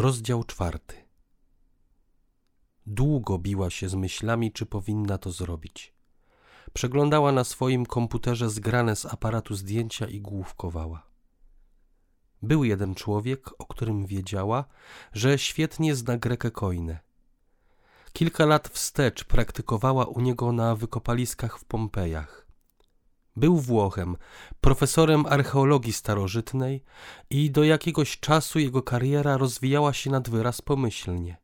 Rozdział czwarty. Długo biła się z myślami, czy powinna to zrobić. Przeglądała na swoim komputerze zgrane z aparatu zdjęcia i główkowała. Był jeden człowiek, o którym wiedziała, że świetnie zna Grekę Koinę. Kilka lat wstecz praktykowała u niego na wykopaliskach w Pompejach. Był Włochem, profesorem archeologii starożytnej i do jakiegoś czasu jego kariera rozwijała się nad wyraz pomyślnie.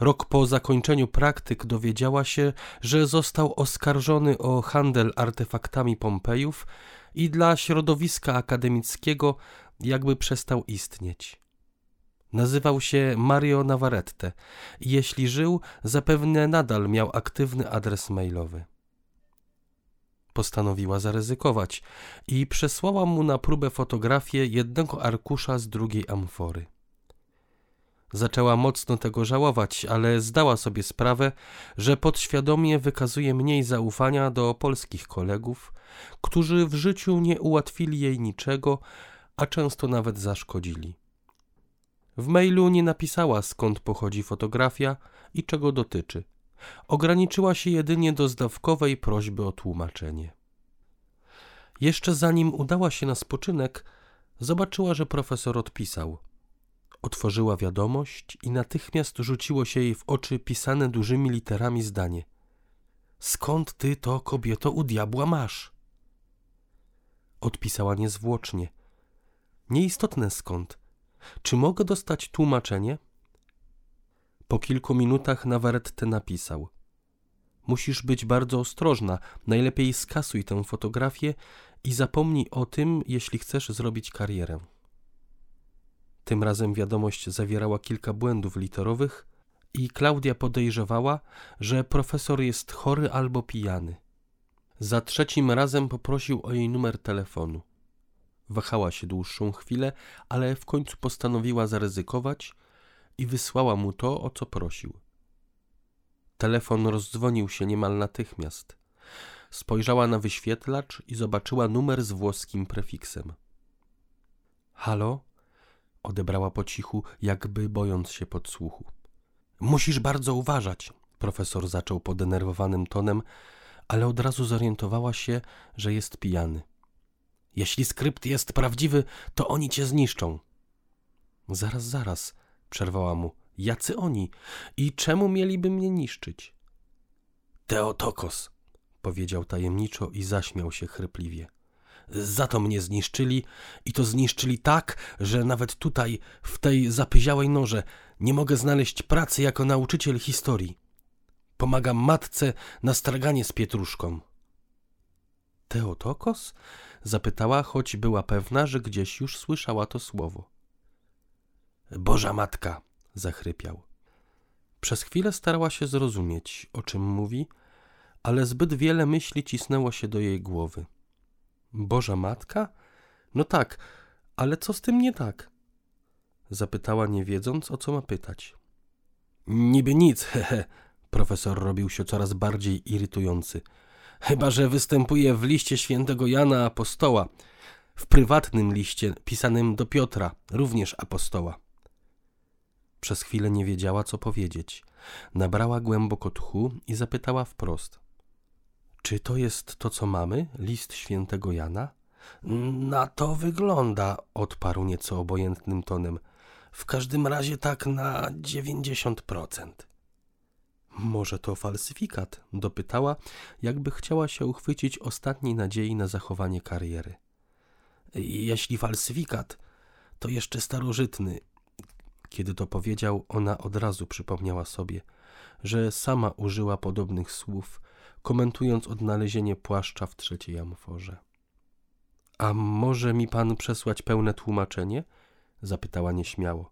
Rok po zakończeniu praktyk dowiedziała się, że został oskarżony o handel artefaktami Pompejów i dla środowiska akademickiego jakby przestał istnieć. Nazywał się Mario Navarrete jeśli żył, zapewne nadal miał aktywny adres mailowy. Postanowiła zaryzykować i przesłała mu na próbę fotografię jednego arkusza z drugiej amfory. Zaczęła mocno tego żałować, ale zdała sobie sprawę, że podświadomie wykazuje mniej zaufania do polskich kolegów, którzy w życiu nie ułatwili jej niczego, a często nawet zaszkodzili. W mailu nie napisała skąd pochodzi fotografia i czego dotyczy. Ograniczyła się jedynie do zdawkowej prośby o tłumaczenie. Jeszcze zanim udała się na spoczynek, zobaczyła, że profesor odpisał. Otworzyła wiadomość i natychmiast rzuciło się jej w oczy pisane dużymi literami zdanie. Skąd ty to, kobieto, u diabła masz? Odpisała niezwłocznie. Nieistotne skąd. Czy mogę dostać tłumaczenie? Po kilku minutach Navarrete napisał. Musisz być bardzo ostrożna, najlepiej skasuj tę fotografię i zapomnij o tym, jeśli chcesz zrobić karierę. Tym razem wiadomość zawierała kilka błędów literowych i Klaudia podejrzewała, że profesor jest chory albo pijany. Za trzecim razem poprosił o jej numer telefonu. Wahała się dłuższą chwilę, ale w końcu postanowiła zaryzykować i wysłała mu to, o co prosił. Telefon rozdzwonił się niemal natychmiast. Spojrzała na wyświetlacz i zobaczyła numer z włoskim prefiksem. Halo? Odebrała po cichu, jakby bojąc się podsłuchu. Musisz bardzo uważać, profesor zaczął podenerwowanym tonem, ale od razu zorientowała się, że jest pijany. Jeśli skrypt jest prawdziwy, to oni cię zniszczą. Zaraz, zaraz, przerwała mu. Jacy oni? I czemu mieliby mnie niszczyć? Teotokos, powiedział tajemniczo i zaśmiał się chrypliwie. Za to mnie zniszczyli i to zniszczyli tak, że nawet tutaj, w tej zapyziałej norze, nie mogę znaleźć pracy jako nauczyciel historii. Pomagam matce na straganie z pietruszką. Teotokos? Zapytała, choć była pewna, że gdzieś już słyszała to słowo. Boża matka, zachrypiał. Przez chwilę starała się zrozumieć, o czym mówi, ale zbyt wiele myśli cisnęło się do jej głowy. Boża matka? No tak, ale co z tym nie tak? Zapytała, nie wiedząc, o co ma pytać. Niby nic, hehe. Profesor robił się coraz bardziej irytujący. Chyba, że występuje w liście świętego Jana Apostoła, w prywatnym liście pisanym do Piotra, również apostoła. Przez chwilę nie wiedziała, co powiedzieć. Nabrała głęboko tchu i zapytała wprost. Czy to jest to, co mamy? List świętego Jana? Na to wygląda, odparł nieco obojętnym tonem. W każdym razie tak na dziewięćdziesiąt procent. Może to falsyfikat? dopytała, jakby chciała się uchwycić ostatniej nadziei na zachowanie kariery. Jeśli falsyfikat, to jeszcze starożytny. Kiedy to powiedział, ona od razu przypomniała sobie, że sama użyła podobnych słów, komentując odnalezienie płaszcza w trzeciej amforze. A może mi pan przesłać pełne tłumaczenie? zapytała nieśmiało.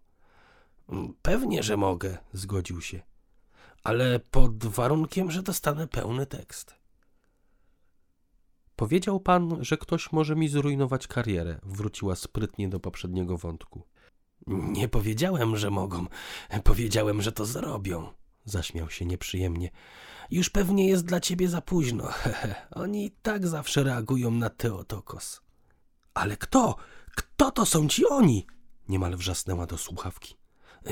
Pewnie, że mogę, zgodził się ale pod warunkiem, że dostanę pełny tekst. Powiedział pan, że ktoś może mi zrujnować karierę, wróciła sprytnie do poprzedniego wątku. Nie powiedziałem, że mogą. Powiedziałem, że to zrobią. Zaśmiał się nieprzyjemnie. Już pewnie jest dla ciebie za późno. Oni tak zawsze reagują na Teotokos. Ale kto? Kto to są ci oni? Niemal wrzasnęła do słuchawki.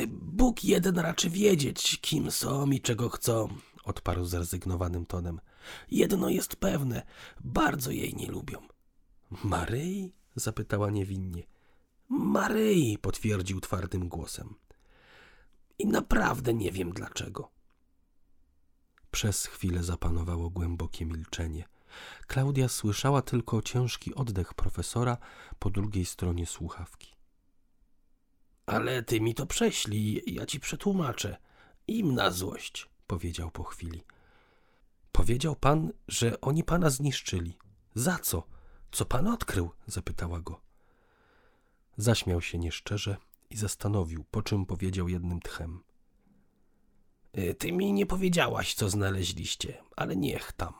Bóg jeden raczy wiedzieć, kim są i czego chcą, odparł zrezygnowanym tonem. Jedno jest pewne, bardzo jej nie lubią. Maryi? zapytała niewinnie. Maryi, potwierdził twardym głosem. I naprawdę nie wiem dlaczego. Przez chwilę zapanowało głębokie milczenie. Klaudia słyszała tylko ciężki oddech profesora po drugiej stronie słuchawki. Ale ty mi to prześlij, ja ci przetłumaczę. Im na złość, powiedział po chwili. Powiedział pan, że oni pana zniszczyli. Za co? Co pan odkrył? zapytała go. Zaśmiał się nieszczerze i zastanowił, po czym powiedział jednym tchem. Y, ty mi nie powiedziałaś, co znaleźliście, ale niech tam.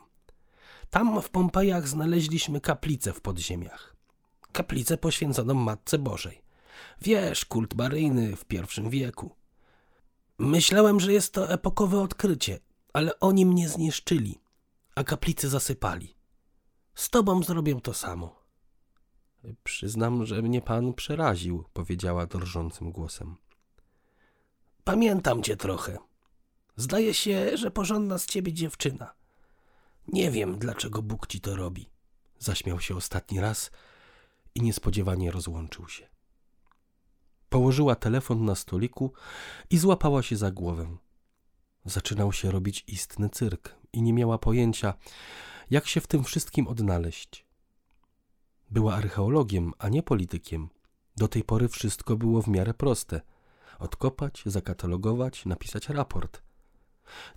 Tam w Pompejach znaleźliśmy kaplicę w podziemiach. Kaplicę poświęconą Matce Bożej. Wiesz, kult maryjny w pierwszym wieku. Myślałem, że jest to epokowe odkrycie, ale oni mnie zniszczyli, a kaplicę zasypali. Z tobą zrobię to samo. Przyznam, że mnie pan przeraził, powiedziała drżącym głosem. Pamiętam cię trochę. Zdaje się, że porządna z ciebie dziewczyna. Nie wiem, dlaczego Bóg ci to robi. Zaśmiał się ostatni raz i niespodziewanie rozłączył się. Położyła telefon na stoliku i złapała się za głowę. Zaczynał się robić istny cyrk i nie miała pojęcia, jak się w tym wszystkim odnaleźć. Była archeologiem, a nie politykiem. Do tej pory wszystko było w miarę proste. Odkopać, zakatalogować, napisać raport.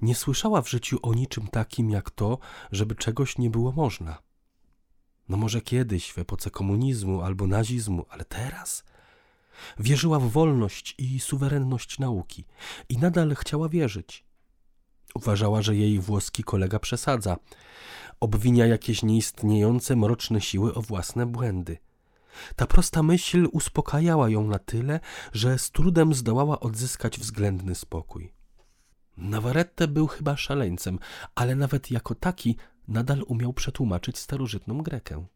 Nie słyszała w życiu o niczym takim jak to, żeby czegoś nie było można. No może kiedyś, w epoce komunizmu albo nazizmu, ale teraz? Wierzyła w wolność i suwerenność nauki i nadal chciała wierzyć. Uważała, że jej włoski kolega przesadza. Obwinia jakieś nieistniejące mroczne siły o własne błędy. Ta prosta myśl uspokajała ją na tyle, że z trudem zdołała odzyskać względny spokój. Navarrete był chyba szaleńcem, ale nawet jako taki nadal umiał przetłumaczyć starożytną Grekę.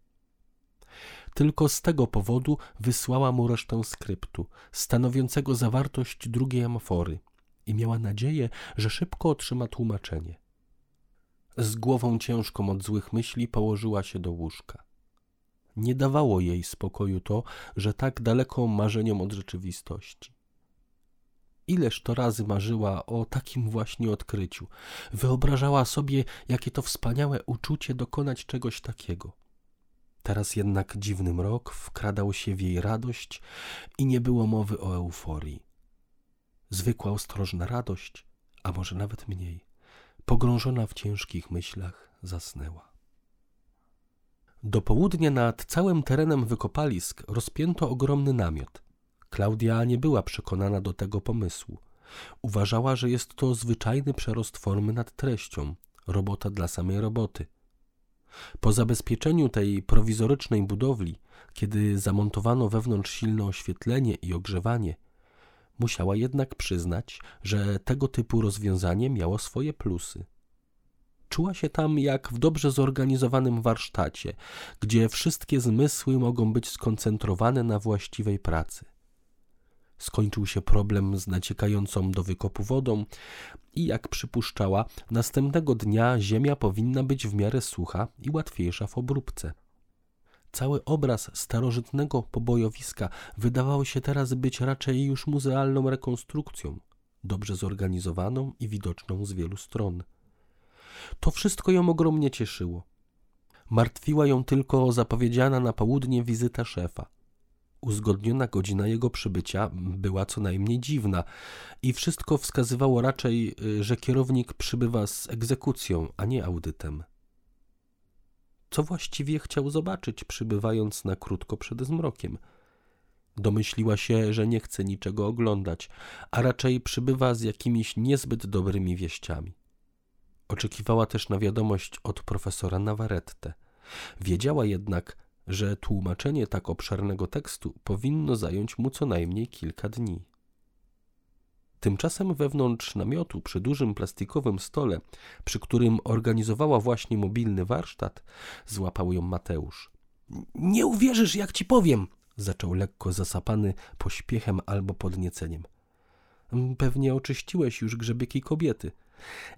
Tylko z tego powodu wysłała mu resztę skryptu, stanowiącego zawartość drugiej amfory i miała nadzieję, że szybko otrzyma tłumaczenie. Z głową ciężką od złych myśli położyła się do łóżka. Nie dawało jej spokoju to, że tak daleko marzeniom od rzeczywistości. Ileż to razy marzyła o takim właśnie odkryciu. Wyobrażała sobie, jakie to wspaniałe uczucie dokonać czegoś takiego. Teraz jednak dziwny mrok wkradał się w jej radość i nie było mowy o euforii. Zwykła ostrożna radość, a może nawet mniej, pogrążona w ciężkich myślach, zasnęła. Do południa nad całym terenem wykopalisk rozpięto ogromny namiot. Klaudia nie była przekonana do tego pomysłu. Uważała, że jest to zwyczajny przerost formy nad treścią, robota dla samej roboty. Po zabezpieczeniu tej prowizorycznej budowli, kiedy zamontowano wewnątrz silne oświetlenie i ogrzewanie, musiała jednak przyznać, że tego typu rozwiązanie miało swoje plusy. Czuła się tam jak w dobrze zorganizowanym warsztacie, gdzie wszystkie zmysły mogą być skoncentrowane na właściwej pracy. Skończył się problem z naciekającą do wykopu wodą i jak przypuszczała, następnego dnia ziemia powinna być w miarę sucha i łatwiejsza w obróbce. Cały obraz starożytnego pobojowiska wydawał się teraz być raczej już muzealną rekonstrukcją, dobrze zorganizowaną i widoczną z wielu stron. To wszystko ją ogromnie cieszyło. Martwiła ją tylko zapowiedziana na południe wizyta szefa. Uzgodniona godzina jego przybycia była co najmniej dziwna i wszystko wskazywało raczej, y, że kierownik przybywa z egzekucją, a nie audytem. Co właściwie chciał zobaczyć, przybywając na krótko przed zmrokiem? Domyśliła się, że nie chce niczego oglądać, a raczej przybywa z jakimiś niezbyt dobrymi wieściami. Oczekiwała też na wiadomość od profesora Navarrete. Wiedziała jednak, że tłumaczenie tak obszernego tekstu powinno zająć mu co najmniej kilka dni. Tymczasem wewnątrz namiotu, przy dużym plastikowym stole, przy którym organizowała właśnie mobilny warsztat, złapał ją Mateusz. Nie uwierzysz, jak ci powiem, zaczął lekko zasapany pośpiechem albo podnieceniem. Pewnie oczyściłeś już grzebyki kobiety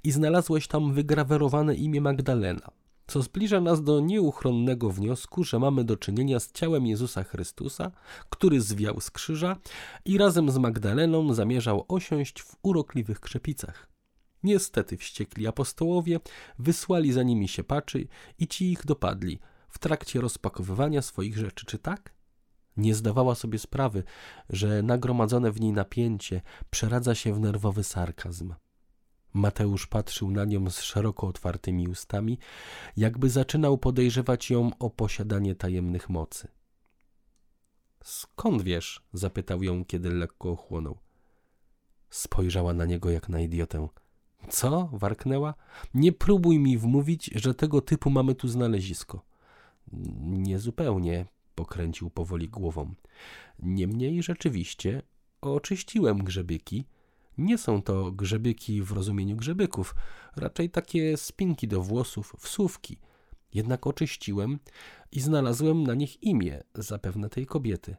i znalazłeś tam wygrawerowane imię Magdalena, co zbliża nas do nieuchronnego wniosku, że mamy do czynienia z ciałem Jezusa Chrystusa, który zwiał z krzyża i razem z Magdaleną zamierzał osiąść w urokliwych krzepicach. Niestety wściekli apostołowie wysłali za nimi siepaczy i ci ich dopadli w trakcie rozpakowywania swoich rzeczy, czy tak? Nie zdawała sobie sprawy, że nagromadzone w niej napięcie przeradza się w nerwowy sarkazm. Mateusz patrzył na nią z szeroko otwartymi ustami, jakby zaczynał podejrzewać ją o posiadanie tajemnych mocy. Skąd wiesz? zapytał ją, kiedy lekko ochłonął. Spojrzała na niego jak na idiotę. Co? warknęła. Nie próbuj mi wmówić, że tego typu mamy tu znalezisko. Niezupełnie, pokręcił powoli głową. Niemniej rzeczywiście oczyściłem grzebyki. Nie są to grzebyki w rozumieniu grzebyków, raczej takie spinki do włosów, wsówki. Jednak oczyściłem i znalazłem na nich imię, zapewne tej kobiety.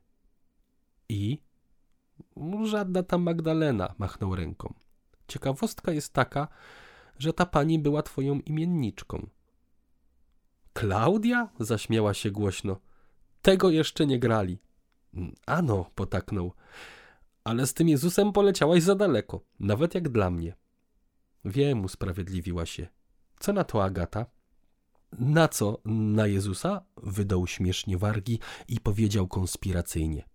I? Żadna ta Magdalena, machnął ręką. Ciekawostka jest taka, że ta pani była twoją imienniczką. Klaudia? zaśmiała się głośno. Tego jeszcze nie grali. Ano, potaknął. Ale z tym Jezusem poleciałaś za daleko, nawet jak dla mnie. Wiem, usprawiedliwiła się. Co na to Agata? Na co? Na Jezusa? Wydał śmiesznie wargi i powiedział konspiracyjnie.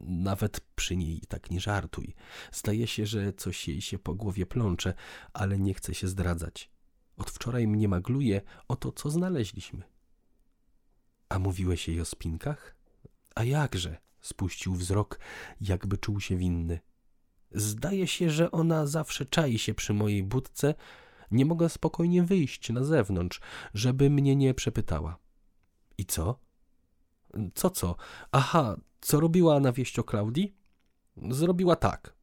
Nawet przy niej tak nie żartuj. Zdaje się, że coś jej się po głowie plącze, ale nie chce się zdradzać. Od wczoraj mnie magluje o to, co znaleźliśmy. A mówiłeś jej o spinkach? A jakże? Spuścił wzrok, jakby czuł się winny. Zdaje się, że ona zawsze czai się przy mojej budce. Nie mogę spokojnie wyjść na zewnątrz, żeby mnie nie przepytała. I co? Co, co? Aha, co robiła na wieść o Klaudii? Zrobiła tak.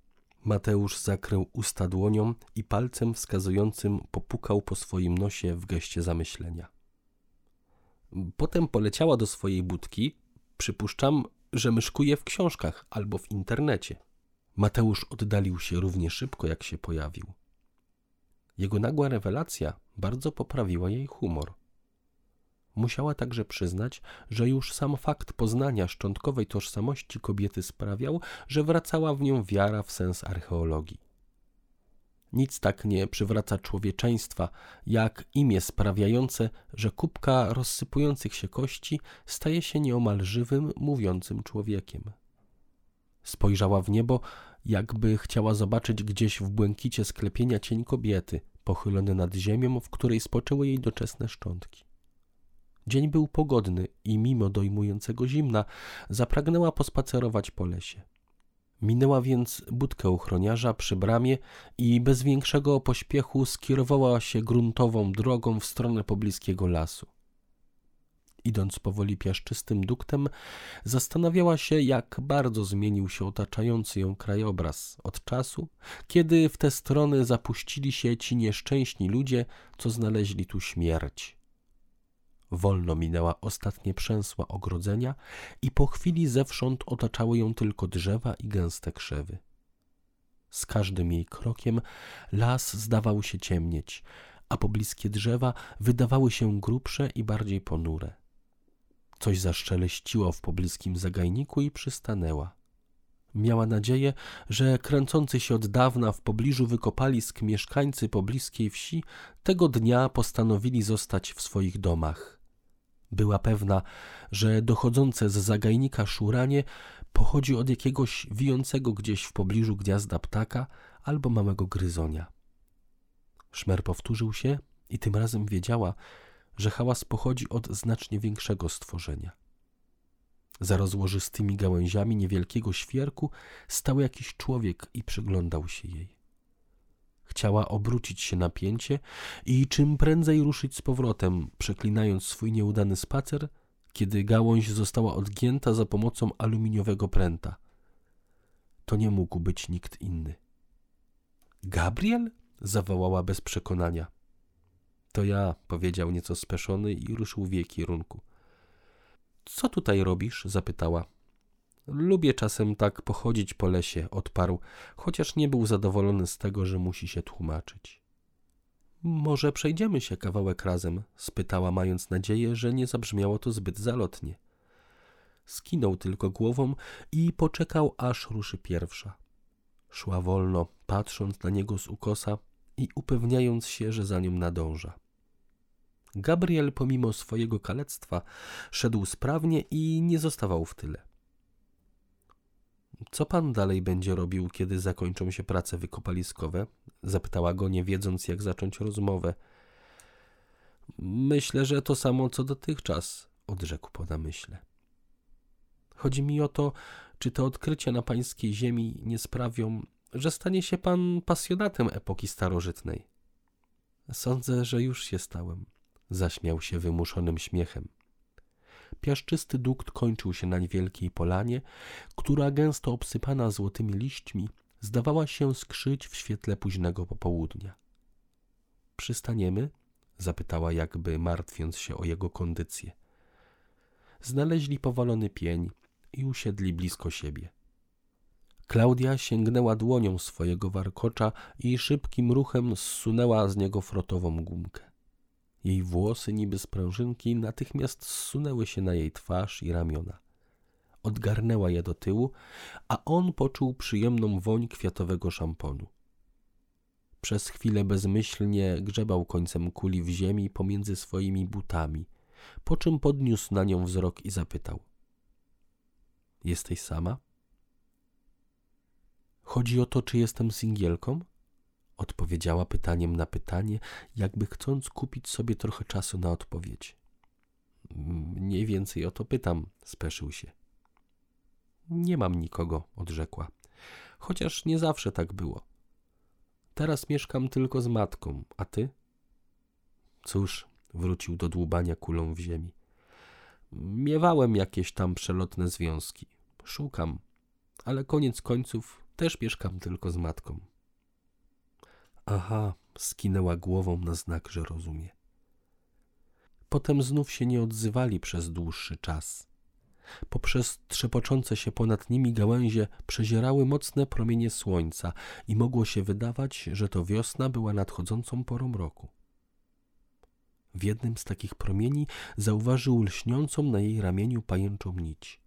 Mateusz zakrył usta dłonią i palcem wskazującym popukał po swoim nosie w geście zamyślenia. Potem poleciała do swojej budki. Przypuszczam, że myszkuje w książkach albo w internecie. Mateusz oddalił się równie szybko, jak się pojawił. Jego nagła rewelacja bardzo poprawiła jej humor. Musiała także przyznać, że już sam fakt poznania szczątkowej tożsamości kobiety sprawiał, że wracała w nią wiara w sens archeologii. Nic tak nie przywraca człowieczeństwa, jak imię sprawiające, że kubka rozsypujących się kości staje się nieomal żywym, mówiącym człowiekiem. Spojrzała w niebo, jakby chciała zobaczyć gdzieś w błękicie sklepienia cień kobiety, pochylony nad ziemią, w której spoczęły jej doczesne szczątki. Dzień był pogodny i mimo dojmującego zimna zapragnęła pospacerować po lesie. Minęła więc budkę ochroniarza przy bramie i bez większego pośpiechu skierowała się gruntową drogą w stronę pobliskiego lasu. Idąc powoli piaszczystym duktem, zastanawiała się, jak bardzo zmienił się otaczający ją krajobraz od czasu, kiedy w te strony zapuścili się ci nieszczęśni ludzie, co znaleźli tu śmierć. Wolno minęła ostatnie przęsła ogrodzenia i po chwili zewsząd otaczały ją tylko drzewa i gęste krzewy. Z każdym jej krokiem las zdawał się ciemnieć, a pobliskie drzewa wydawały się grubsze i bardziej ponure. Coś zaszczeleściło w pobliskim zagajniku i przystanęła. Miała nadzieję, że kręcący się od dawna w pobliżu wykopalisk mieszkańcy pobliskiej wsi tego dnia postanowili zostać w swoich domach. Była pewna, że dochodzące z zagajnika szuranie pochodzi od jakiegoś wijącego gdzieś w pobliżu gniazda ptaka albo małego gryzonia. Szmer powtórzył się i tym razem wiedziała, że hałas pochodzi od znacznie większego stworzenia. Za rozłożystymi gałęziami niewielkiego świerku stał jakiś człowiek i przyglądał się jej. Chciała obrócić się na pięcie i czym prędzej ruszyć z powrotem, przeklinając swój nieudany spacer, kiedy gałąź została odgięta za pomocą aluminiowego pręta. To nie mógł być nikt inny. Gabriel? zawołała bez przekonania. To ja, powiedział nieco speszony i ruszył w jej kierunku. Co tutaj robisz? zapytała. Lubię czasem tak pochodzić po lesie, odparł, chociaż nie był zadowolony z tego, że musi się tłumaczyć. Może przejdziemy się kawałek razem? spytała, mając nadzieję, że nie zabrzmiało to zbyt zalotnie. Skinął tylko głową i poczekał, aż ruszy pierwsza. Szła wolno, patrząc na niego z ukosa i upewniając się, że za nią nadąża. Gabriel, pomimo swojego kalectwa, szedł sprawnie i nie zostawał w tyle. Co pan dalej będzie robił, kiedy zakończą się prace wykopaliskowe? Zapytała go, nie wiedząc, jak zacząć rozmowę. Myślę, że to samo co dotychczas, odrzekł po namyśle. Chodzi mi o to, czy te odkrycia na pańskiej ziemi nie sprawią, że stanie się pan pasjonatem epoki starożytnej. Sądzę, że już się stałem, zaśmiał się wymuszonym śmiechem. Piaszczysty dukt kończył się na niewielkiej polanie, która gęsto obsypana złotymi liśćmi zdawała się skrzyć w świetle późnego popołudnia. Przystaniemy? zapytała jakby martwiąc się o jego kondycję. Znaleźli powalony pień i usiedli blisko siebie. Klaudia sięgnęła dłonią swojego warkocza i szybkim ruchem zsunęła z niego frotową gumkę. Jej włosy, niby sprężynki, natychmiast zsunęły się na jej twarz i ramiona. Odgarnęła je do tyłu, a on poczuł przyjemną woń kwiatowego szamponu. Przez chwilę bezmyślnie grzebał końcem kuli w ziemi pomiędzy swoimi butami, po czym podniósł na nią wzrok i zapytał: Jesteś sama? Chodzi o to, czy jestem singielką? Odpowiedziała pytaniem na pytanie, jakby chcąc kupić sobie trochę czasu na odpowiedź. Mniej więcej o to pytam, speszył się. Nie mam nikogo, odrzekła. Chociaż nie zawsze tak było. Teraz mieszkam tylko z matką, a ty? Cóż, wrócił do dłubania kulą w ziemi. Miewałem jakieś tam przelotne związki. Szukam, ale koniec końców też mieszkam tylko z matką. Aha, skinęła głową na znak, że rozumie. Potem znów się nie odzywali przez dłuższy czas. Poprzez trzepoczące się ponad nimi gałęzie przezierały mocne promienie słońca i mogło się wydawać, że to wiosna była nadchodzącą porą roku. W jednym z takich promieni zauważył lśniącą na jej ramieniu pajęczą nić.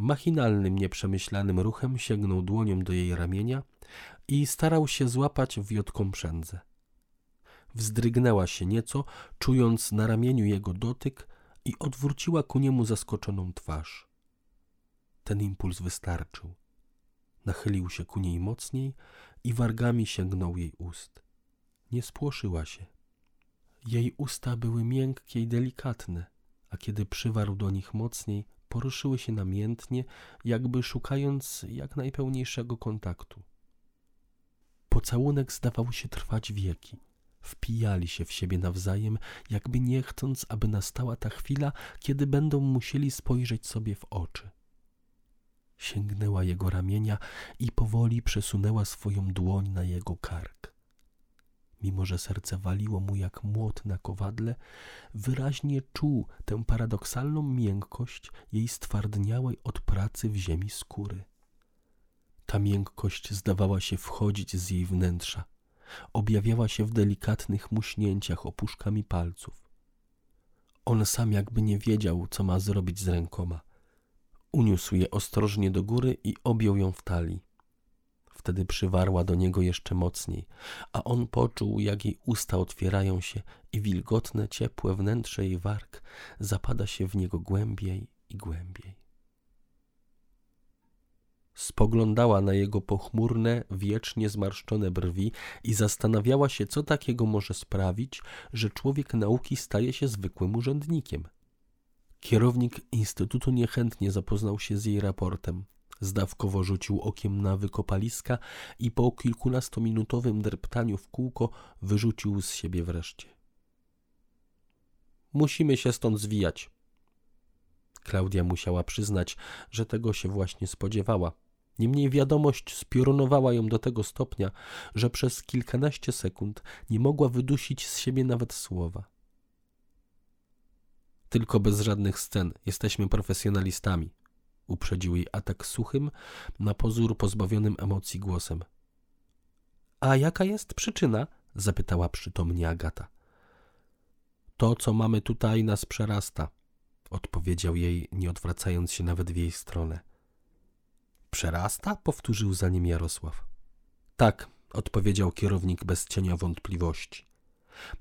Machinalnym, nieprzemyślanym ruchem sięgnął dłonią do jej ramienia i starał się złapać wiotką przędzę. Wzdrygnęła się nieco, czując na ramieniu jego dotyk i odwróciła ku niemu zaskoczoną twarz. Ten impuls wystarczył. Nachylił się ku niej mocniej i wargami sięgnął jej ust. Nie spłoszyła się. Jej usta były miękkie i delikatne, a kiedy przywarł do nich mocniej, poruszyły się namiętnie, jakby szukając jak najpełniejszego kontaktu. Pocałunek zdawał się trwać wieki. Wpijali się w siebie nawzajem, jakby nie chcąc, aby nastała ta chwila, kiedy będą musieli spojrzeć sobie w oczy. Sięgnęła jego ramienia i powoli przesunęła swoją dłoń na jego kark mimo że serce waliło mu jak młot na kowadle, wyraźnie czuł tę paradoksalną miękkość jej stwardniałej od pracy w ziemi skóry. Ta miękkość zdawała się wchodzić z jej wnętrza, objawiała się w delikatnych muśnięciach opuszkami palców. On sam jakby nie wiedział, co ma zrobić z rękoma. Uniósł je ostrożnie do góry i objął ją w talii. Wtedy przywarła do niego jeszcze mocniej, a on poczuł, jak jej usta otwierają się i wilgotne, ciepłe wnętrze jej warg zapada się w niego głębiej i głębiej. Spoglądała na jego pochmurne, wiecznie zmarszczone brwi i zastanawiała się, co takiego może sprawić, że człowiek nauki staje się zwykłym urzędnikiem. Kierownik instytutu niechętnie zapoznał się z jej raportem. Zdawkowo rzucił okiem na wykopaliska i po kilkunastominutowym dreptaniu w kółko wyrzucił z siebie wreszcie. Musimy się stąd zwijać. Klaudia musiała przyznać, że tego się właśnie spodziewała. Niemniej wiadomość spiorunowała ją do tego stopnia, że przez kilkanaście sekund nie mogła wydusić z siebie nawet słowa. Tylko bez żadnych scen. Jesteśmy profesjonalistami uprzedził jej atak suchym, na pozór pozbawionym emocji głosem. A jaka jest przyczyna? zapytała przytomnie Agata. To, co mamy tutaj, nas przerasta, odpowiedział jej, nie odwracając się nawet w jej stronę. Przerasta? powtórzył za nim Jarosław. Tak, odpowiedział kierownik bez cienia wątpliwości.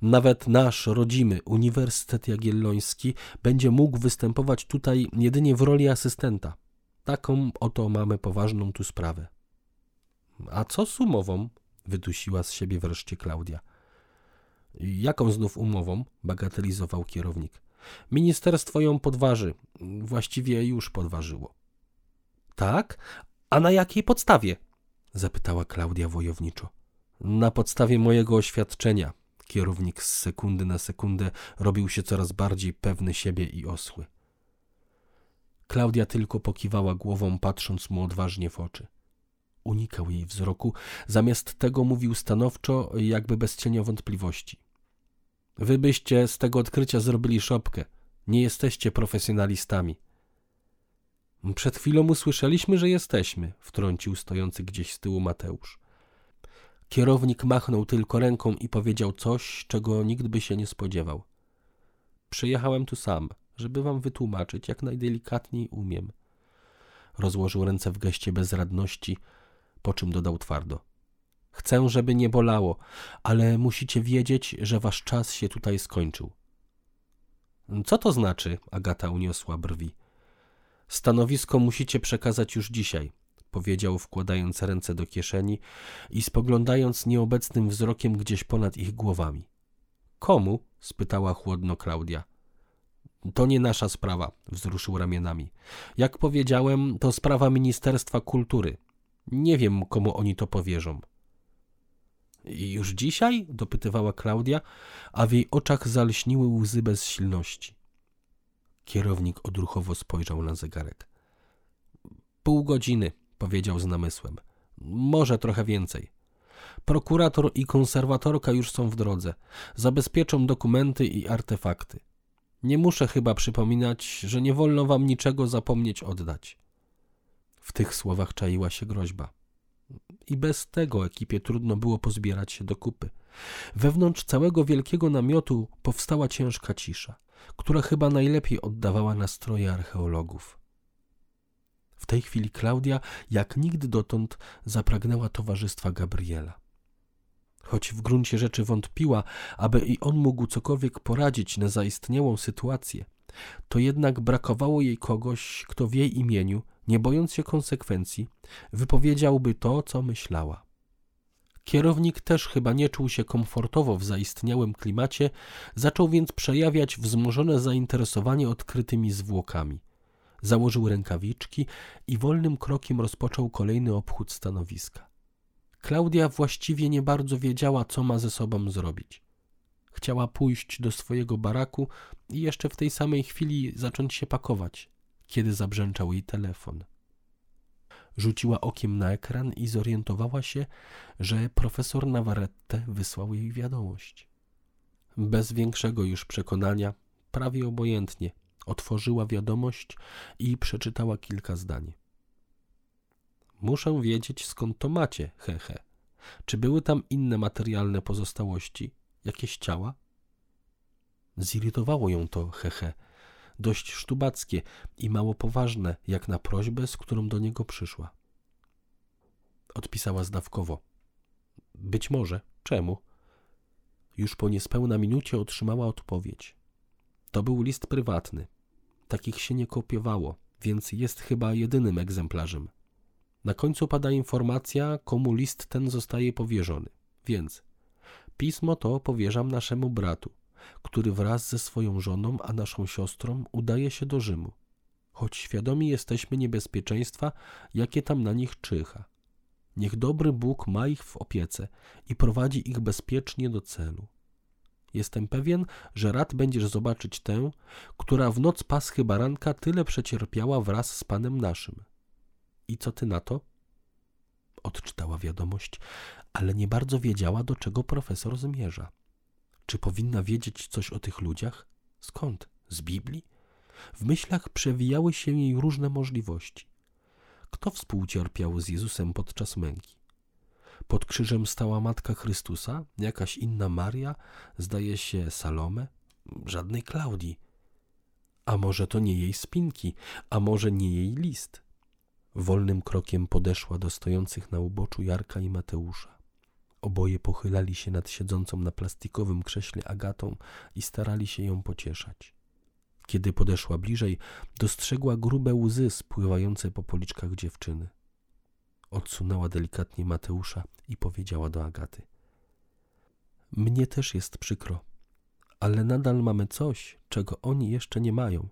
Nawet nasz rodzimy Uniwersytet Jagielloński będzie mógł występować tutaj jedynie w roli asystenta. Taką oto mamy poważną tu sprawę. A co z umową? wydusiła z siebie wreszcie Klaudia. Jaką znów umową? bagatelizował kierownik. Ministerstwo ją podważy. Właściwie już podważyło. Tak? A na jakiej podstawie? zapytała Klaudia wojowniczo. Na podstawie mojego oświadczenia. Kierownik z sekundy na sekundę robił się coraz bardziej pewny siebie i osły. Klaudia tylko pokiwała głową, patrząc mu odważnie w oczy. Unikał jej wzroku, zamiast tego mówił stanowczo, jakby bez cienia wątpliwości. Wy byście z tego odkrycia zrobili szopkę. Nie jesteście profesjonalistami. Przed chwilą usłyszeliśmy, że jesteśmy, wtrącił stojący gdzieś z tyłu Mateusz. Kierownik machnął tylko ręką i powiedział coś, czego nikt by się nie spodziewał. Przyjechałem tu sam, żeby wam wytłumaczyć, jak najdelikatniej umiem. Rozłożył ręce w geście bezradności, po czym dodał twardo. Chcę, żeby nie bolało, ale musicie wiedzieć, że wasz czas się tutaj skończył. Co to znaczy? Agata uniosła brwi. Stanowisko musicie przekazać już dzisiaj, powiedział, wkładając ręce do kieszeni i spoglądając nieobecnym wzrokiem gdzieś ponad ich głowami. Komu? spytała chłodno Klaudia. To nie nasza sprawa, wzruszył ramionami. Jak powiedziałem, to sprawa Ministerstwa Kultury. Nie wiem, komu oni to powierzą. Już dzisiaj? dopytywała Klaudia, a w jej oczach zalśniły łzy bezsilności. Kierownik odruchowo spojrzał na zegarek. Pół godziny, powiedział z namysłem. Może trochę więcej. Prokurator i konserwatorka już są w drodze. Zabezpieczą dokumenty i artefakty. Nie muszę chyba przypominać, że nie wolno wam niczego zapomnieć oddać. W tych słowach czaiła się groźba. I bez tego ekipie trudno było pozbierać się do kupy. Wewnątrz całego wielkiego namiotu powstała ciężka cisza, która chyba najlepiej oddawała nastroje archeologów. W tej chwili Klaudia, jak nigdy dotąd, zapragnęła towarzystwa Gabriela. Choć w gruncie rzeczy wątpiła, aby i on mógł cokolwiek poradzić na zaistniałą sytuację, to jednak brakowało jej kogoś, kto w jej imieniu nie bojąc się konsekwencji, wypowiedziałby to, co myślała. Kierownik też chyba nie czuł się komfortowo w zaistniałym klimacie, zaczął więc przejawiać wzmożone zainteresowanie odkrytymi zwłokami. Założył rękawiczki i wolnym krokiem rozpoczął kolejny obchód stanowiska. Klaudia właściwie nie bardzo wiedziała, co ma ze sobą zrobić. Chciała pójść do swojego baraku i jeszcze w tej samej chwili zacząć się pakować kiedy zabrzęczał jej telefon. Rzuciła okiem na ekran i zorientowała się, że profesor Navarrete wysłał jej wiadomość. Bez większego już przekonania, prawie obojętnie, otworzyła wiadomość i przeczytała kilka zdań. Muszę wiedzieć, skąd to macie, hehe. Czy były tam inne materialne pozostałości, jakieś ciała? Zirytowało ją to, hehe dość sztubackie i mało poważne, jak na prośbę, z którą do niego przyszła. Odpisała zdawkowo. Być może. Czemu? Już po niespełna minucie otrzymała odpowiedź. To był list prywatny. Takich się nie kopiowało, więc jest chyba jedynym egzemplarzem. Na końcu pada informacja, komu list ten zostaje powierzony. Więc pismo to powierzam naszemu bratu który wraz ze swoją żoną, a naszą siostrą udaje się do Rzymu, choć świadomi jesteśmy niebezpieczeństwa, jakie tam na nich czyha. Niech dobry Bóg ma ich w opiece i prowadzi ich bezpiecznie do celu. Jestem pewien, że rad będziesz zobaczyć tę, która w noc paschy baranka tyle przecierpiała wraz z Panem naszym. I co ty na to? Odczytała wiadomość, ale nie bardzo wiedziała, do czego profesor zmierza. Czy powinna wiedzieć coś o tych ludziach? Skąd? Z Biblii? W myślach przewijały się jej różne możliwości. Kto współcierpiał z Jezusem podczas męki? Pod krzyżem stała Matka Chrystusa, jakaś inna Maria, zdaje się Salome, żadnej Klaudii. A może to nie jej spinki, a może nie jej list? Wolnym krokiem podeszła do stojących na uboczu Jarka i Mateusza. Oboje pochylali się nad siedzącą na plastikowym krześle Agatą i starali się ją pocieszać. Kiedy podeszła bliżej, dostrzegła grube łzy spływające po policzkach dziewczyny. Odsunęła delikatnie Mateusza i powiedziała do Agaty: Mnie też jest przykro, ale nadal mamy coś, czego oni jeszcze nie mają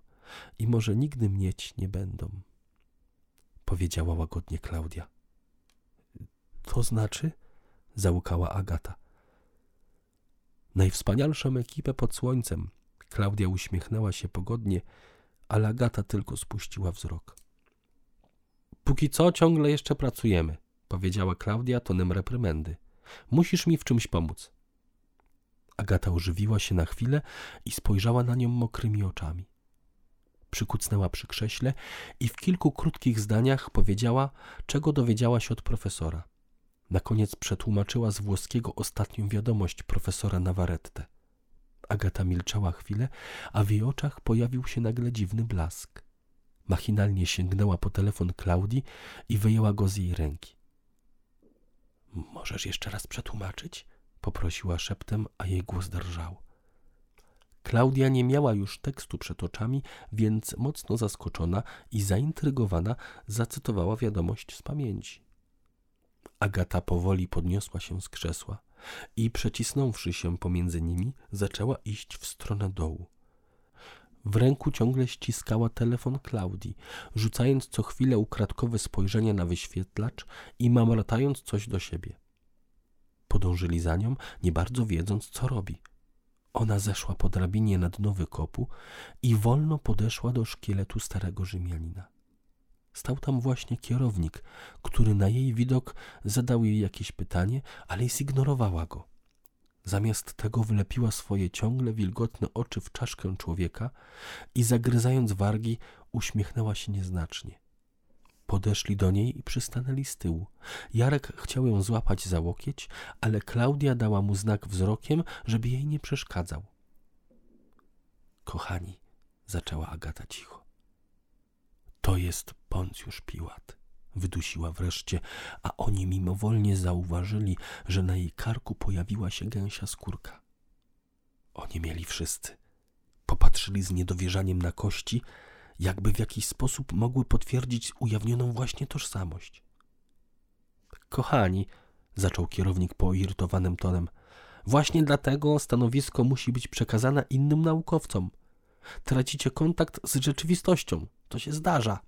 i może nigdy mieć nie będą. Powiedziała łagodnie Klaudia. To znaczy? załukała Agata. Najwspanialszą ekipę pod słońcem. Klaudia uśmiechnęła się pogodnie, ale Agata tylko spuściła wzrok. Póki co ciągle jeszcze pracujemy, powiedziała Klaudia tonem reprymendy. Musisz mi w czymś pomóc. Agata ożywiła się na chwilę i spojrzała na nią mokrymi oczami. Przykucnęła przy krześle i w kilku krótkich zdaniach powiedziała, czego dowiedziała się od profesora. Na koniec przetłumaczyła z włoskiego ostatnią wiadomość profesora Navarrete. Agata milczała chwilę, a w jej oczach pojawił się nagle dziwny blask. Machinalnie sięgnęła po telefon Klaudii i wyjęła go z jej ręki. Możesz jeszcze raz przetłumaczyć? poprosiła szeptem, a jej głos drżał. Klaudia nie miała już tekstu przed oczami, więc mocno zaskoczona i zaintrygowana zacytowała wiadomość z pamięci. Agata powoli podniosła się z krzesła i przecisnąwszy się pomiędzy nimi, zaczęła iść w stronę dołu. W ręku ciągle ściskała telefon Klaudii, rzucając co chwilę ukradkowe spojrzenia na wyświetlacz i mamrotając coś do siebie. Podążyli za nią, nie bardzo wiedząc, co robi. Ona zeszła po drabinie na dno wykopu i wolno podeszła do szkieletu starego Rzymianina. Stał tam właśnie kierownik, który na jej widok zadał jej jakieś pytanie, ale zignorowała go. Zamiast tego wlepiła swoje ciągle wilgotne oczy w czaszkę człowieka i zagryzając wargi, uśmiechnęła się nieznacznie. Podeszli do niej i przystanęli z tyłu. Jarek chciał ją złapać za łokieć, ale Klaudia dała mu znak wzrokiem, żeby jej nie przeszkadzał. Kochani, zaczęła Agata cicho. To jest Poncjusz Piłat. Wydusiła wreszcie, a oni mimowolnie zauważyli, że na jej karku pojawiła się gęsia skórka. Oni mieli wszyscy. Popatrzyli z niedowierzaniem na kości, jakby w jakiś sposób mogły potwierdzić ujawnioną właśnie tożsamość. Kochani, zaczął kierownik poirytowanym tonem, właśnie dlatego stanowisko musi być przekazane innym naukowcom. Tracicie kontakt z rzeczywistością. To się zdarza.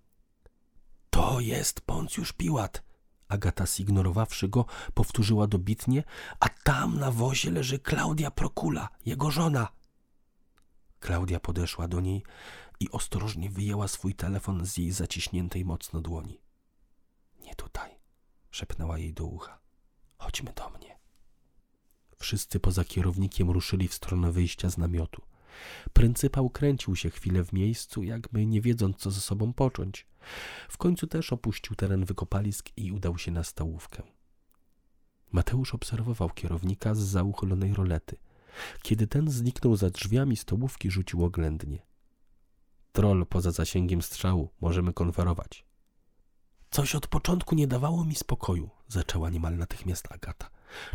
To jest Poncjusz Piłat. Agata, zignorowawszy go, powtórzyła dobitnie, a tam na wozie leży Klaudia Prokula, jego żona. Klaudia podeszła do niej i ostrożnie wyjęła swój telefon z jej zaciśniętej mocno dłoni. Nie tutaj, szepnęła jej do ucha. Chodźmy do mnie. Wszyscy poza kierownikiem ruszyli w stronę wyjścia z namiotu. Pryncypał kręcił się chwilę w miejscu, jakby nie wiedząc, co ze sobą począć. W końcu też opuścił teren wykopalisk i udał się na stołówkę. Mateusz obserwował kierownika z zauchylonej rolety. Kiedy ten zniknął za drzwiami stołówki, rzucił oględnie. Troll poza zasięgiem strzału, możemy konferować. Coś od początku nie dawało mi spokoju, zaczęła niemal natychmiast Agata.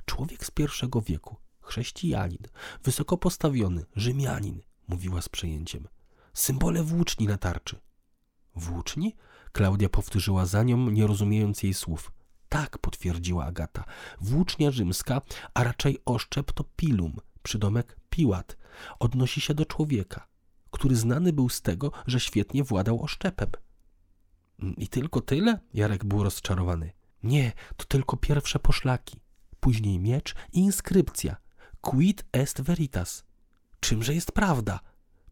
Człowiek z pierwszego wieku, chrześcijanin, wysoko postawiony, Rzymianin, mówiła z przejęciem. Symbole włóczni na tarczy. Włóczni? Klaudia powtórzyła za nią, nie rozumiejąc jej słów. Tak, potwierdziła Agata. Włócznia rzymska, a raczej oszczep to pilum, przydomek piłat. Odnosi się do człowieka, który znany był z tego, że świetnie władał oszczepem. I tylko tyle? Jarek był rozczarowany. Nie, to tylko pierwsze poszlaki. Później miecz i inskrypcja. Quid est veritas. Czymże jest prawda?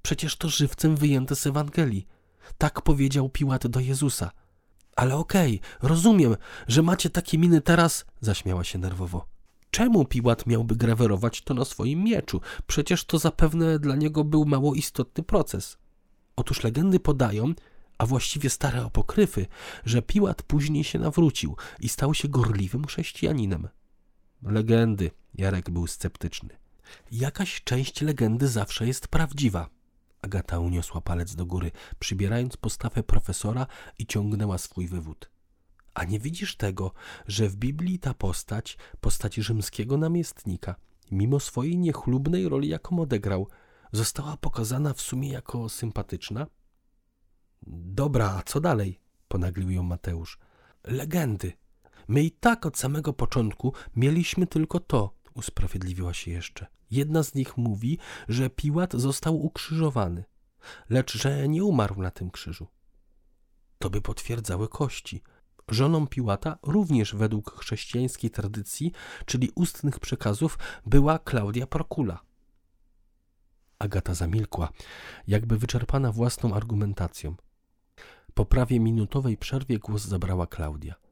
Przecież to żywcem wyjęte z Ewangelii. Tak powiedział Piłat do Jezusa. Ale okej, okay, rozumiem, że macie takie miny teraz, zaśmiała się nerwowo. Czemu Piłat miałby grawerować to na swoim mieczu? Przecież to zapewne dla niego był mało istotny proces. Otóż legendy podają, a właściwie stare apokryfy, że Piłat później się nawrócił i stał się gorliwym chrześcijaninem. Legendy, Jarek był sceptyczny. Jakaś część legendy zawsze jest prawdziwa. Agata uniosła palec do góry, przybierając postawę profesora i ciągnęła swój wywód. A nie widzisz tego, że w Biblii ta postać, postać rzymskiego namiestnika, mimo swojej niechlubnej roli, jaką odegrał, została pokazana w sumie jako sympatyczna? Dobra, a co dalej? ponaglił ją Mateusz. Legendy. My i tak od samego początku mieliśmy tylko to, usprawiedliwiła się jeszcze. Jedna z nich mówi, że Piłat został ukrzyżowany, lecz że nie umarł na tym krzyżu. To by potwierdzały kości. Żoną Piłata również według chrześcijańskiej tradycji, czyli ustnych przekazów, była Klaudia Prokula. Agata zamilkła, jakby wyczerpana własną argumentacją. Po prawie minutowej przerwie głos zabrała Klaudia.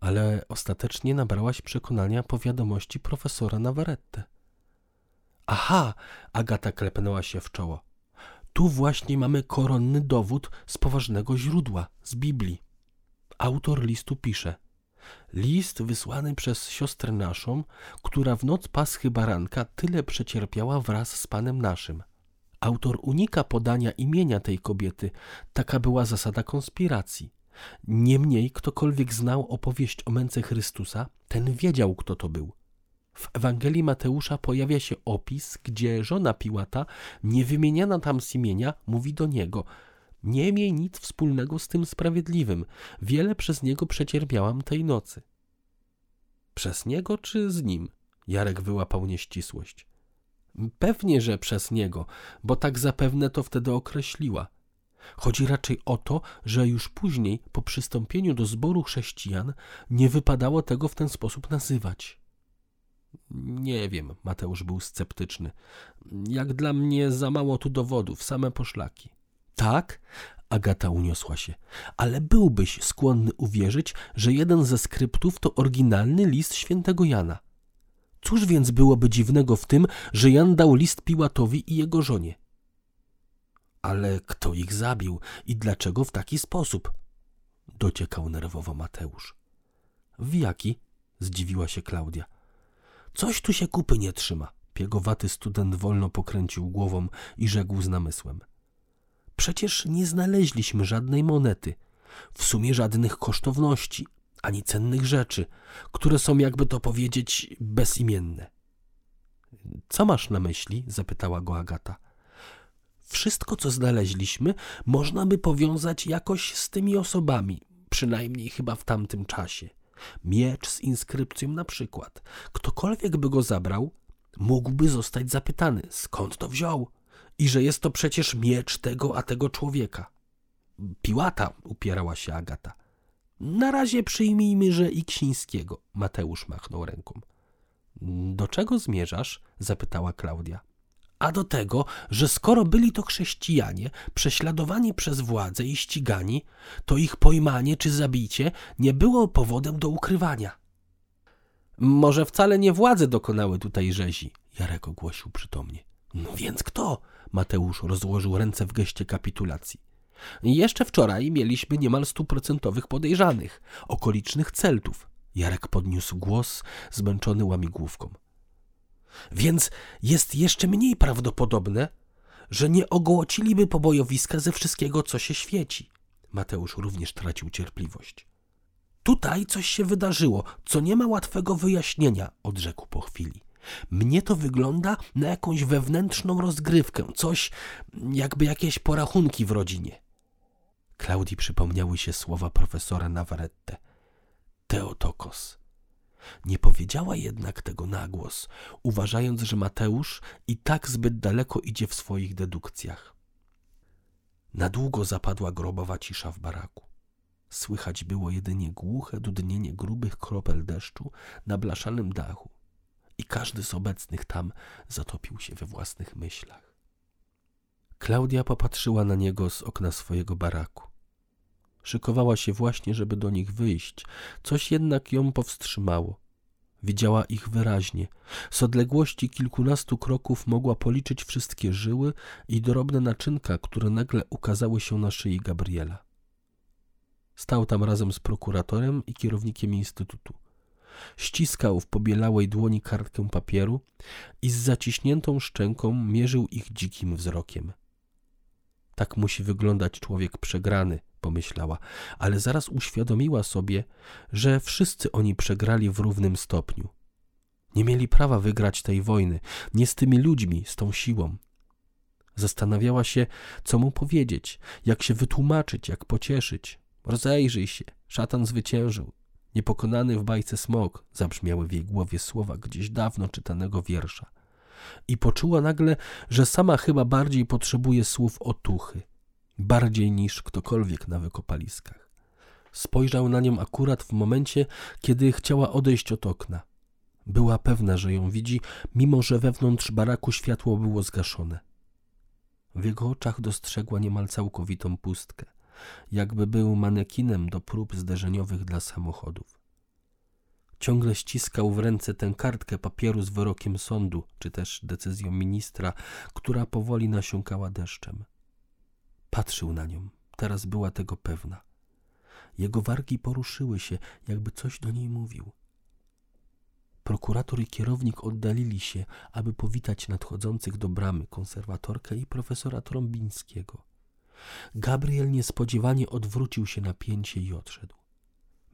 Ale ostatecznie nabrałaś przekonania po wiadomości profesora Navarrete. Aha, Agata klepnęła się w czoło. Tu właśnie mamy koronny dowód z poważnego źródła, z Biblii. Autor listu pisze – List wysłany przez siostrę naszą, która w noc Paschy Baranka tyle przecierpiała wraz z Panem naszym. Autor unika podania imienia tej kobiety, taka była zasada konspiracji. Niemniej ktokolwiek znał opowieść o męce Chrystusa, ten wiedział, kto to był. W Ewangelii Mateusza pojawia się opis, gdzie żona Piłata, niewymieniana tam z imienia, mówi do niego – nie miej nic wspólnego z tym sprawiedliwym. Wiele przez niego przecierpiałam tej nocy. Przez niego czy z nim? Jarek wyłapał nieścisłość. Pewnie, że przez niego, bo tak zapewne to wtedy określiła. Chodzi raczej o to, że już później, po przystąpieniu do zboru chrześcijan, nie wypadało tego w ten sposób nazywać. Nie wiem, Mateusz był sceptyczny. Jak dla mnie za mało tu dowodów, same poszlaki. Tak, Agata uniosła się, ale byłbyś skłonny uwierzyć, że jeden ze skryptów to oryginalny list świętego Jana. Cóż więc byłoby dziwnego w tym, że Jan dał list Piłatowi i jego żonie? Ale kto ich zabił i dlaczego w taki sposób? Dociekał nerwowo Mateusz. W jaki? zdziwiła się Klaudia. Coś tu się kupy nie trzyma. Piegowaty student wolno pokręcił głową i rzekł z namysłem. Przecież nie znaleźliśmy żadnej monety, w sumie żadnych kosztowności, ani cennych rzeczy, które są, jakby to powiedzieć, bezimienne. Co masz na myśli? zapytała go Agata. Wszystko, co znaleźliśmy, można by powiązać jakoś z tymi osobami, przynajmniej chyba w tamtym czasie. Miecz z inskrypcją na przykład. Ktokolwiek by go zabrał, mógłby zostać zapytany, skąd to wziął i że jest to przecież miecz tego a tego człowieka. Piłata, upierała się Agata. Na razie przyjmijmy, że Iksińskiego, Mateusz machnął ręką. Do czego zmierzasz? zapytała Klaudia. A do tego, że skoro byli to chrześcijanie, prześladowani przez władzę i ścigani, to ich pojmanie czy zabicie nie było powodem do ukrywania. Może wcale nie władze dokonały tutaj rzezi, Jarek ogłosił przytomnie. No więc kto? Mateusz rozłożył ręce w geście kapitulacji. Jeszcze wczoraj mieliśmy niemal stuprocentowych podejrzanych, okolicznych celtów. Jarek podniósł głos, zmęczony łamigłówką. Więc jest jeszcze mniej prawdopodobne, że nie ogołociliby pobojowiska ze wszystkiego, co się świeci. Mateusz również tracił cierpliwość. Tutaj coś się wydarzyło, co nie ma łatwego wyjaśnienia, odrzekł po chwili. Mnie to wygląda na jakąś wewnętrzną rozgrywkę, coś jakby jakieś porachunki w rodzinie. Klaudii przypomniały się słowa profesora Navarrete. Teotokos. Nie powiedziała jednak tego na głos, uważając, że Mateusz i tak zbyt daleko idzie w swoich dedukcjach. Na długo zapadła grobowa cisza w baraku. Słychać było jedynie głuche dudnienie grubych kropel deszczu na blaszanym dachu i każdy z obecnych tam zatopił się we własnych myślach. Klaudia popatrzyła na niego z okna swojego baraku. Szykowała się właśnie, żeby do nich wyjść, coś jednak ją powstrzymało. Widziała ich wyraźnie. Z odległości kilkunastu kroków mogła policzyć wszystkie żyły i drobne naczynka, które nagle ukazały się na szyi Gabriela. Stał tam razem z prokuratorem i kierownikiem instytutu. Ściskał w pobielałej dłoni kartkę papieru i z zaciśniętą szczęką mierzył ich dzikim wzrokiem. Tak musi wyglądać człowiek przegrany, pomyślała, ale zaraz uświadomiła sobie, że wszyscy oni przegrali w równym stopniu. Nie mieli prawa wygrać tej wojny, nie z tymi ludźmi, z tą siłą. Zastanawiała się, co mu powiedzieć, jak się wytłumaczyć, jak pocieszyć. Rozejrzyj się, szatan zwyciężył. Niepokonany w bajce smok, zabrzmiały w jej głowie słowa gdzieś dawno czytanego wiersza. I poczuła nagle, że sama chyba bardziej potrzebuje słów otuchy bardziej niż ktokolwiek na wykopaliskach. Spojrzał na nią akurat w momencie, kiedy chciała odejść od okna. Była pewna, że ją widzi, mimo że wewnątrz baraku światło było zgaszone. W jego oczach dostrzegła niemal całkowitą pustkę, jakby był manekinem do prób zderzeniowych dla samochodów. Ciągle ściskał w ręce tę kartkę papieru z wyrokiem sądu, czy też decyzją ministra, która powoli nasiąkała deszczem. Patrzył na nią. Teraz była tego pewna. Jego wargi poruszyły się, jakby coś do niej mówił. Prokurator i kierownik oddalili się, aby powitać nadchodzących do bramy konserwatorkę i profesora Trąbińskiego. Gabriel niespodziewanie odwrócił się na pięcie i odszedł.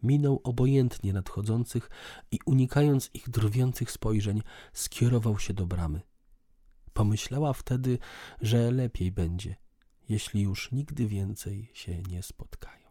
Minął obojętnie nadchodzących i unikając ich drwiących spojrzeń, skierował się do bramy. Pomyślała wtedy, że lepiej będzie, jeśli już nigdy więcej się nie spotkają.